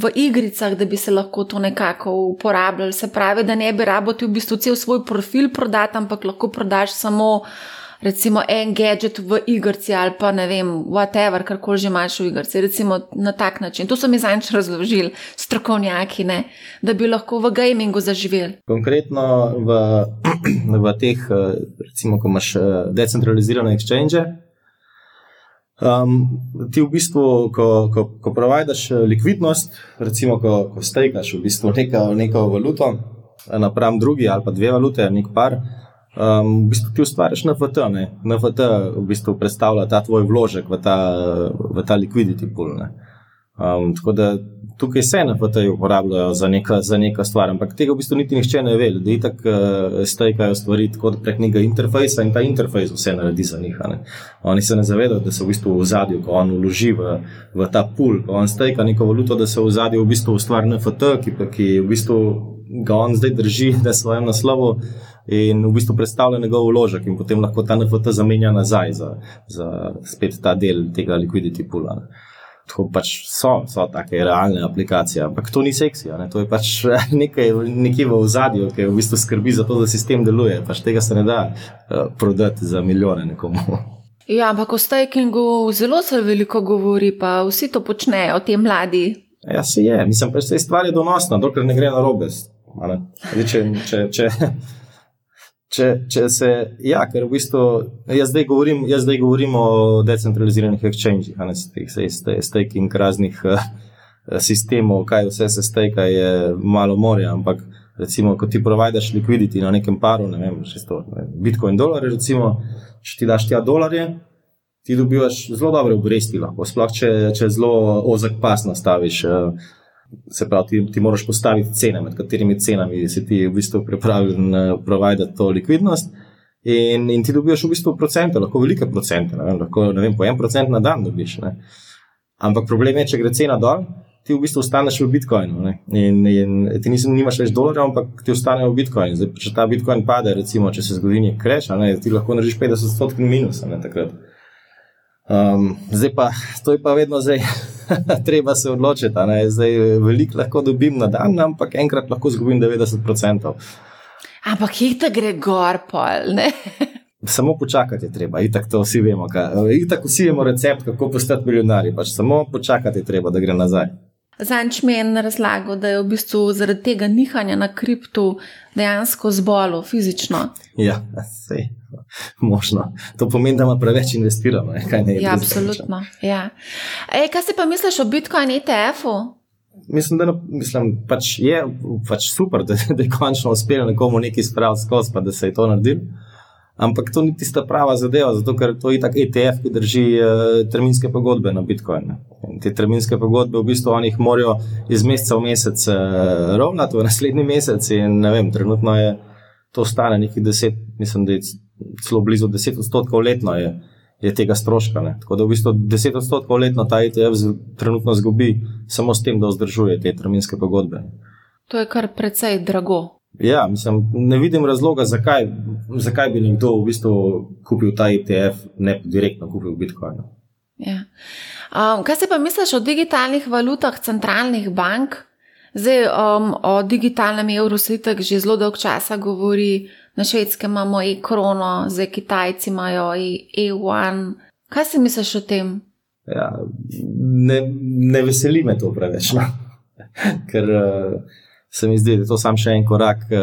v igricah, da bi se lahko to nekako uporabljali. Se pravi, da ne bi rabo ti v bistvu cel svoj profil prodati, ampak lahko prodaš samo recimo en gadget v igrici ali pa ne vem, whatever, karkoli že imaš v igrici. Recimo na tak način. To so mi zanj razložili strokovnjaki, ne? da bi lahko v gamingu zaživeli. Konkretno v, v teh, eh, recimo, ko imaš eh, decentralizirane exchange. Um, ti v bistvu, ko, ko, ko provajaš likvidnost, recimo, ko, ko stekaš v bistvu neko, neko valuto eh, napram drugi ali pa dve valute, nek par, um, v bistvu ti ustvariš NFT. Ne? NFT v bistvu predstavlja ta tvoj vložek v ta, v ta liquidity pool. Ne? Um, tako da tukaj se NFT-ji uporabljajo za neka, za neka stvar, ampak tega v bistvu niti nihče ne ve. Ljudje tako uh, stekajo stvari da prek nekega interfejsa in ta interfejs vse naredi za njih. Oni se ne zavedajo, da so v bistvu v zadju, ko on vloži v, v ta pool, ko on steka neko valuto, da se v zadju v bistvu ustvari NFT, ki, ki v bistvu ga on zdaj drži na svojem naslovu. In v bistvu predstavlja njegov vložek, in potem lahko ta NFT zamenja nazaj za, za spet ta del tega liquidity ne. Tako pač so, so take realne aplikacije, ampak to ni seksi, a ne? to je pač nekaj nekje v ozadju, ki v bistvu skrbi za to, da sistem deluje. Pač tega se ne da uh, prodati za milijone nekomu. Ja, ampak o stakingu zelo se veliko govori, pa vsi to počnejo, ti mladi. Ja, se je, mislim, pač te stvari je donosna, dokler ne gre na robe. Zdaj, Če, če, če, če, če se, ja, ker v bistvu jaz zdaj govorim, jaz zdaj govorim o decentraliziranih exchangih, a ne teh staking raznih uh, sistemov, kaj vse se steka, je malo morja, ampak recimo, ko ti provajaš likviditi na nekem paru, ne vem, čisto, ne vem, Bitcoin dolarje, recimo, če ti daš tja dolarje, ti dobivaš zelo dobre obresti, lahko, sploh če, če zelo ozek pas nastaviš. eh, Se pravi, ti, ti moraš postaviti cene, med katerimi cenami si ti v bistvu pripravljen uh, provajati to likvidnost. In, in ti dobiš v bistvu procente, lahko velike procente, ne vem, lahko ne vem, po en procent na dan dobiš. Ne. Ampak problem je, če gre cena dol, ti v bistvu ostaneš v Bitcoinu. Ne. In, in ti nisem, nimaš več dolarjev, ampak ti ostane v Bitcoinu. Zdaj, če ta Bitcoin pade, recimo, če se zgodi nek kreš, ti lahko narediš 50 odstotkov minusa ne, takrat. Um, zdaj pa, to je pa vedno zdaj, treba se odločiti. Zdaj, veliko lahko dobim na dan, ampak enkrat lahko izgubim 90%. Ampak hitro gre gor, pol. Ne? Samo počakati je treba, itak to vsi vemo. Kaj, itak vsi vemo recept, kako postati milijonari. Pač samo počakati je treba, da gre nazaj. Zanč mi je razlagal, da je v bistvu zaradi tega nihanja na kriptu dejansko zbolel fizično. Ja, sej, možno. To pomeni, da ima preveč investirano. ne, ne, Ja, absolutno. Ja. Ej, kaj si pa misliš o Bitcoin E ETF-u? Mislim, da no, mislim, pač je pač super, da, da je končno uspelo nekomu nekaj spraviti skozi, pa da se je to naredil. Ampak to ni tista prava zadeva, zato ker to je tako ETF, ki drži uh, terminske pogodbe na Bitcoin. te terminske pogodbe v bistvu oni morajo iz meseca v mesec uh, ravnati v naslednji mesec. In vem, trenutno je to stane nekih 10, mislim, da je celo blizu 10 odstotkov letno je, je tega stroška. Ne. Tako da v bistvu 10 odstotkov letno ta ETF z, trenutno zgubi samo s tem, da vzdržuje te terminske pogodbe. To je kar precej drago. Ja, mislim, ne vidim razloga, zakaj, zakaj bi nekdo v bistvu kupil ta ETF, ne direktno kupil Bitcoin. Ja. Um, kaj si pa misliš o digitalnih valutah centralnih bank, Zdaj um, o digitalnem evru se tako že zelo dolgo časa govori. Na švedskem imamo e-krono, zdaj Kitajci imajo e-one. Kaj si misliš o tem? Ja, ne, ne veseli me to preveč. No? Ker uh, se mi zdi, da je to samo še en korak uh,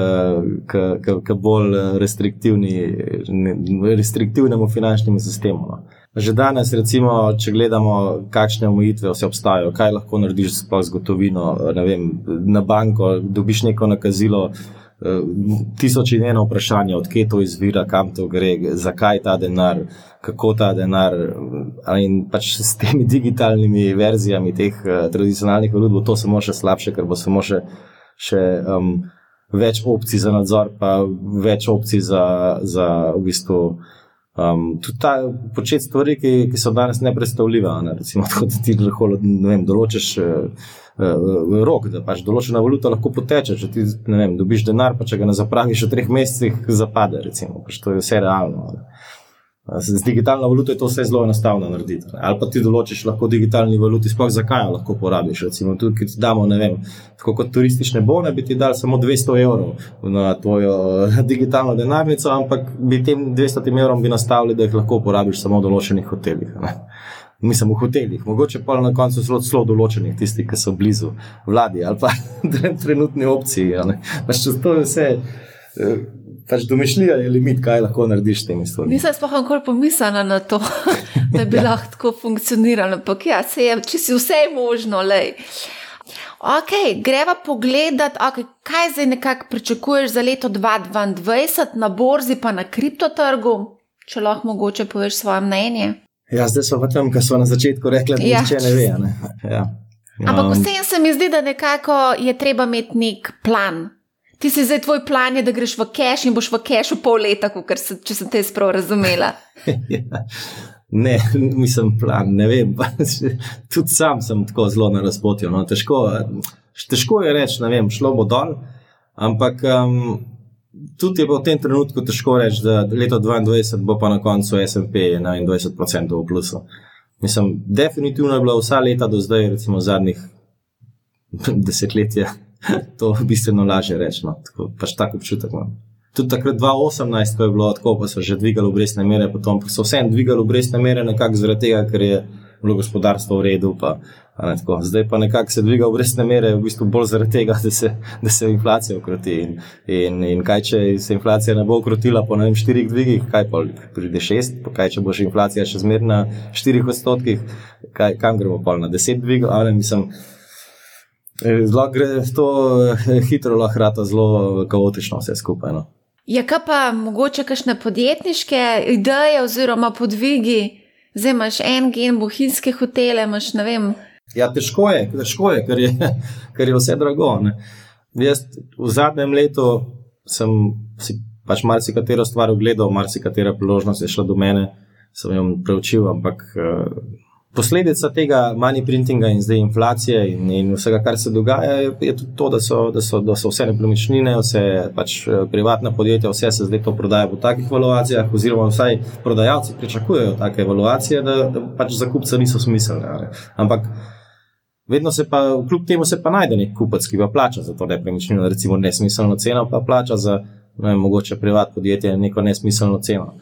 k bolj restriktivnemu finančnemu sistemu. No? Že danes, recimo, če gledamo, kakšne omejitve vse obstajajo, kaj lahko narediš z gotovino, vem, na banko, dobiš neko nakazilo, eh, tisoč in eno vprašanje, odkje to izvira, kam to gre, zakaj ta denar, kako ta denar. In pač s temi digitalnimi verzijami teh uh, tradicionalnih valut bo to samo še slabše, ker bo samo še, še um, več opcij za nadzor, pa več opcij za, za v bistvu. Um, tudi ta početi stvari, ki, ki so danes nepredstavljive. Ne? Recimo, tako, da ti lahko vem, določiš uh, uh, rok, da pač določena valuta lahko poteče. Če ti vem, dobiš denar, pa če ga ne zapraviš v treh mesecih, zapade. Recimo, pač to je vse realno. Ne? Z digitalno valuto je to vse zelo enostavno narediti. Ali pa ti določiš lahko digitalni valuti, sploh zakaj jo lahko porabiš. Recimo, tudi, ki ti damo, ne vem, tako kot turistične bone, bi ti dali samo 200 evrov na tvojo digitalno denarnico, ampak bi tem 200 evrom bi nastavili, da jih lahko porabiš samo v določenih hotelih. Ne? Mislim, v hotelih, mogoče pa na koncu zelo, zelo določenih, tisti, ki so blizu vladi ali pa trenutni opciji. Pač to je vse. Pač domišljija je limit, kaj lahko narediš s temi stvarmi. Nisem sploh nikoli pomislila na to, da bi ja. lahko tako funkcioniralo. Ampak ja, se je, če si vse možno, lej. Ok, greva pogledat, okay, kaj zdaj nekako pričakuješ za leto 2022 na borzi, pa na kriptotrgu, če lahko mogoče poveš svoje mnenje. Ja, zdaj smo v tem, kar smo na začetku rekli, da ja. niče ne ve. Ne? Ja. Ampak um, vseeno se mi zdi, da nekako je treba imeti nek plan, ti si zdaj tvoj plan, je, da greš v cache in boš v cache pol leta, se, če sem te sprav razumela. ja. Ne, nisem plan, ne vem. Tudi sam sem tako zelo na razpotju. No. Težko, težko je reči, ne vem, šlo bo dol. Ampak um, tudi je v tem trenutku težko reči, da leto 2022 bo pa na koncu SP 21% v plusu. Mislim, definitivno je bila vsa leta do zdaj, recimo zadnjih desetletja, to bistveno lažje reči. No. Tako, pač tak občutek imam. Tudi takrat 2018, ko je bilo tako, pa so že dvigali obrestne mere, potem pa so vsem dvigali obrestne mere, nekako zaradi tega, ker je bilo gospodarstvo v redu. Pa, ne, Zdaj pa nekako se dviga obrestne mere, v bistvu bolj zaradi tega, da se, da se inflacija ukroti. In, in, in kaj, če se inflacija ne bo ukrotila po vem, štirih dvigih, kaj pa pride šest, pa kaj, če bo še inflacija še zmerna na štirih odstotkih, kaj, kam gremo pa na deset dvigov, ali mislim. Zelo gre to eh, hitro, lahko rata zelo kaotično vse skupaj. No. Je ja, pa mogoče kakšne podjetniške ideje oziroma podvigi, zdaj imaš en gen, bohinjske hotele, imaš ne vem. Ja, težko je, težko je, ker je, ker je vse drago. Ne. Jaz v zadnjem letu sem si pač marsikatero stvar ogledal, marsikatera priložnost je šla do mene, sem jo preučil, ampak. Uh, Posledica tega money printinga in zdaj inflacije in, in vsega, kar se dogaja, je, je tudi to, da so, da so, da so vse nepremičnine, vse pač eh, privatna podjetja, vse se zdaj to prodaja po takih valuacijah, oziroma vsaj prodajalci pričakujejo take valuacije, da, da pač za kupca niso smiselne. Ampak vedno se pa, kljub temu se pa najde nek kupec, ki pa plača za to nepremičnino, recimo nesmiselno ceno, pa plača za ne mogoče privat podjetje neko nesmiselno ceno.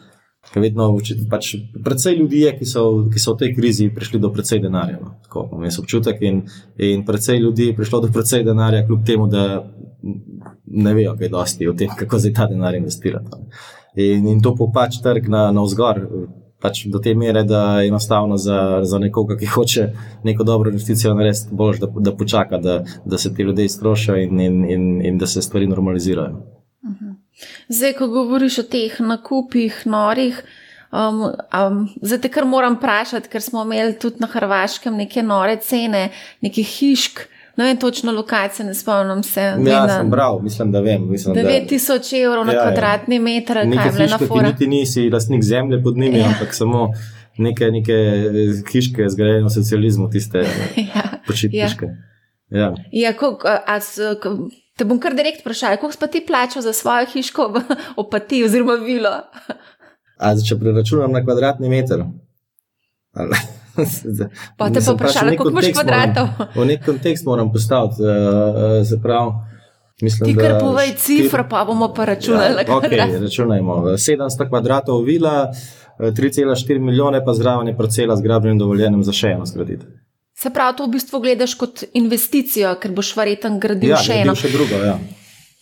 Vedno, pač, predvsej ljudi je, ki so, ki so v tej krizi prišli do precej denarja. No. Tako imam jaz občutek. In, in predvsej ljudi je prišlo do precej denarja, kljub temu, da ne vejo, kaj dosti o tem, kako zdaj ta denar investirati. No. In, in to popač trg na, na vzgor. Pač do te mere, da je enostavno za, za nekoga, ki hoče neko dobro investicijo narediti, bolj, da, da počaka, da, da se ti ljudje iztrošijo in, in, in, in da se stvari normalizirajo. Zdaj, ko govoriš o teh nakupih, norih, um, um, zdaj te kar moram vprašati, ker smo imeli tudi na Hrvaškem neke nore cene, nekih hišk. Ne vem točno lokacije, ne spomnim se. Ja, sem bral, mislim, da vem. 9000 evrov na ja, ja. kvadratni ja. meter, kaj je na foru. Niti nisi lastnik zemlje pod njimi, ja. ampak samo neke, neke hiške zgrajene v socializmu, tiste ja. počitniške. Ja. Ja. Ja, ko, a, a, Te bom kar direkt vprašal, koliko si ti plačal za svojo hiško v opati oziroma vilo? A, če preračunam na kvadratni meter. Pa te pa vprašala, koliko imaš kvadratov? Moram, v nek kontekst moram postaviti. Uh, se pravi, mislim, Ti kar povej cifra, pa bomo pa računali. Ja, okay, računajmo. 700 kvadratov vila, eh, 3,4 milijone, pa zraven je parcela z gradbenim dovoljenjem za še eno zgraditi. Se pravi, to v bistvu gledaš kot investicijo, ker boš verjetno gradil Ja, še eno. še drugo. Ja.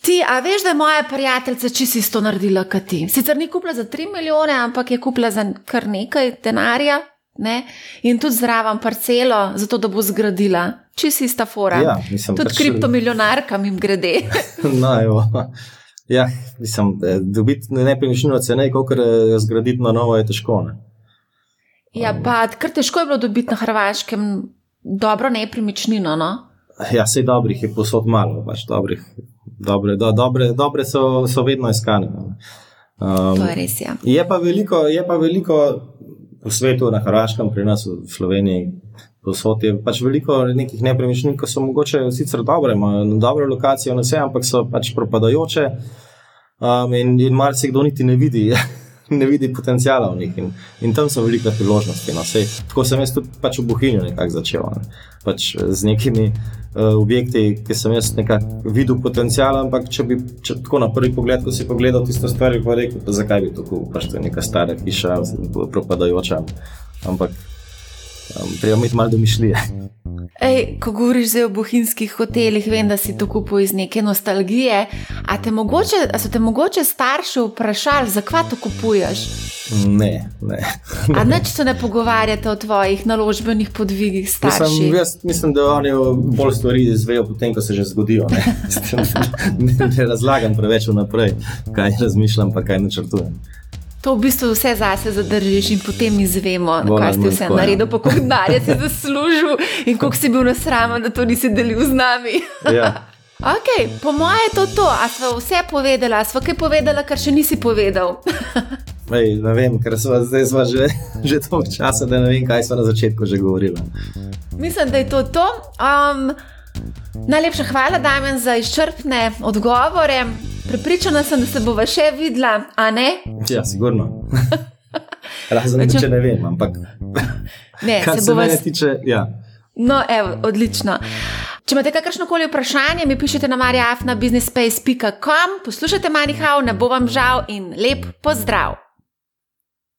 Ti, a veš, da je moja prijateljica čisto isto naredila kot ti? Sicer ni kupila za 3 milijone, ampak je kupila za kar nekaj denarja. Ne? In tudi zraven parcelo, zato da bo zgradila. Čisto ista fora. Ja, mislim, tudi pač- kriptomilijonarkam jim grede. No, evo. ja, mislim, eh, dobiti nepremičnino ceneje, kot zgraditi na novo, je težko. Ne? ja, pa kar težko je bilo dobiti na Hrvaškem dobro nepremičnino. No? Ja, sej dobrih je posod malo, pač dobrih. Dobre, do, dobre, dobre so, so vedno iskane. no. Um, To je res. Ja. Je pa veliko, je pa veliko v svetu, na Hrvaškem, pri nas v Sloveniji, posod je pač veliko nekih nepremičnin, ki so mogoče sicer dobre, imajo dobro lokacijo, na vse, ampak so pač propadajoče um, in, in marsikdo niti ne vidi. Ne vidi potencijala v njih, in, tam so velike priložnosti. No. Sej, tako sem jaz tudi pač v Bohinju nekako začel. Ne. Pač z nekimi uh, objekti, ki sem jaz nekako videl potencijal, ampak če bi če, tako na prvi pogled, ko si pogledal tisto stvar, bi pa rekel, pa zakaj bi to kupil, pač to je neka stara hiša, propadajoča. Ampak um, treba imeti malo domišljije. Ej, ko govoriš zdaj o bohinjskih hotelih, vem, da si to kupil iz neke nostalgije. A, te mogoče, a so te mogoče starši vprašali, zakaj to kupuješ? Ne, ne. A nič se ne pogovarjate o tvojih naložbenih podvigih starši? Mislim, jaz mislim, da oni bolj stvari izvejo, potem, ko se že zgodijo. Ne, ne, ne razlagam preveč vnaprej, kaj razmišljam, pa kaj načrtujem. To v bistvu vse zase zadržiš in potem izvemo, Bolj kaj si vse tako, ja. naredil, pa koliko denarja si zaslužil in koliko si bil nasramen, da to nisi delil z nami. Ja. Ok, po mojem je to to. A smo vse povedali, a smo kaj povedali, kar še nisi povedal. Ej, ne vem, ker smo zdaj sva že, že toliko časa, da ne vem, kaj smo na začetku že govorili. Mislim, da je to to. Um, najlepša hvala, Damien, za izčrpne odgovore. Pripričana sem, da se bova še videla, a ne? Ja, sigurno. Razen, Če- če ne vem, ampak Ne, kar se se bova. mene tiče, ja. No, evo, odlično. Če imate kakršno koli vprašanje, mi pišete na marjafna businessspace.com, poslušajte Manihau, ne bo vam žal in lep pozdrav!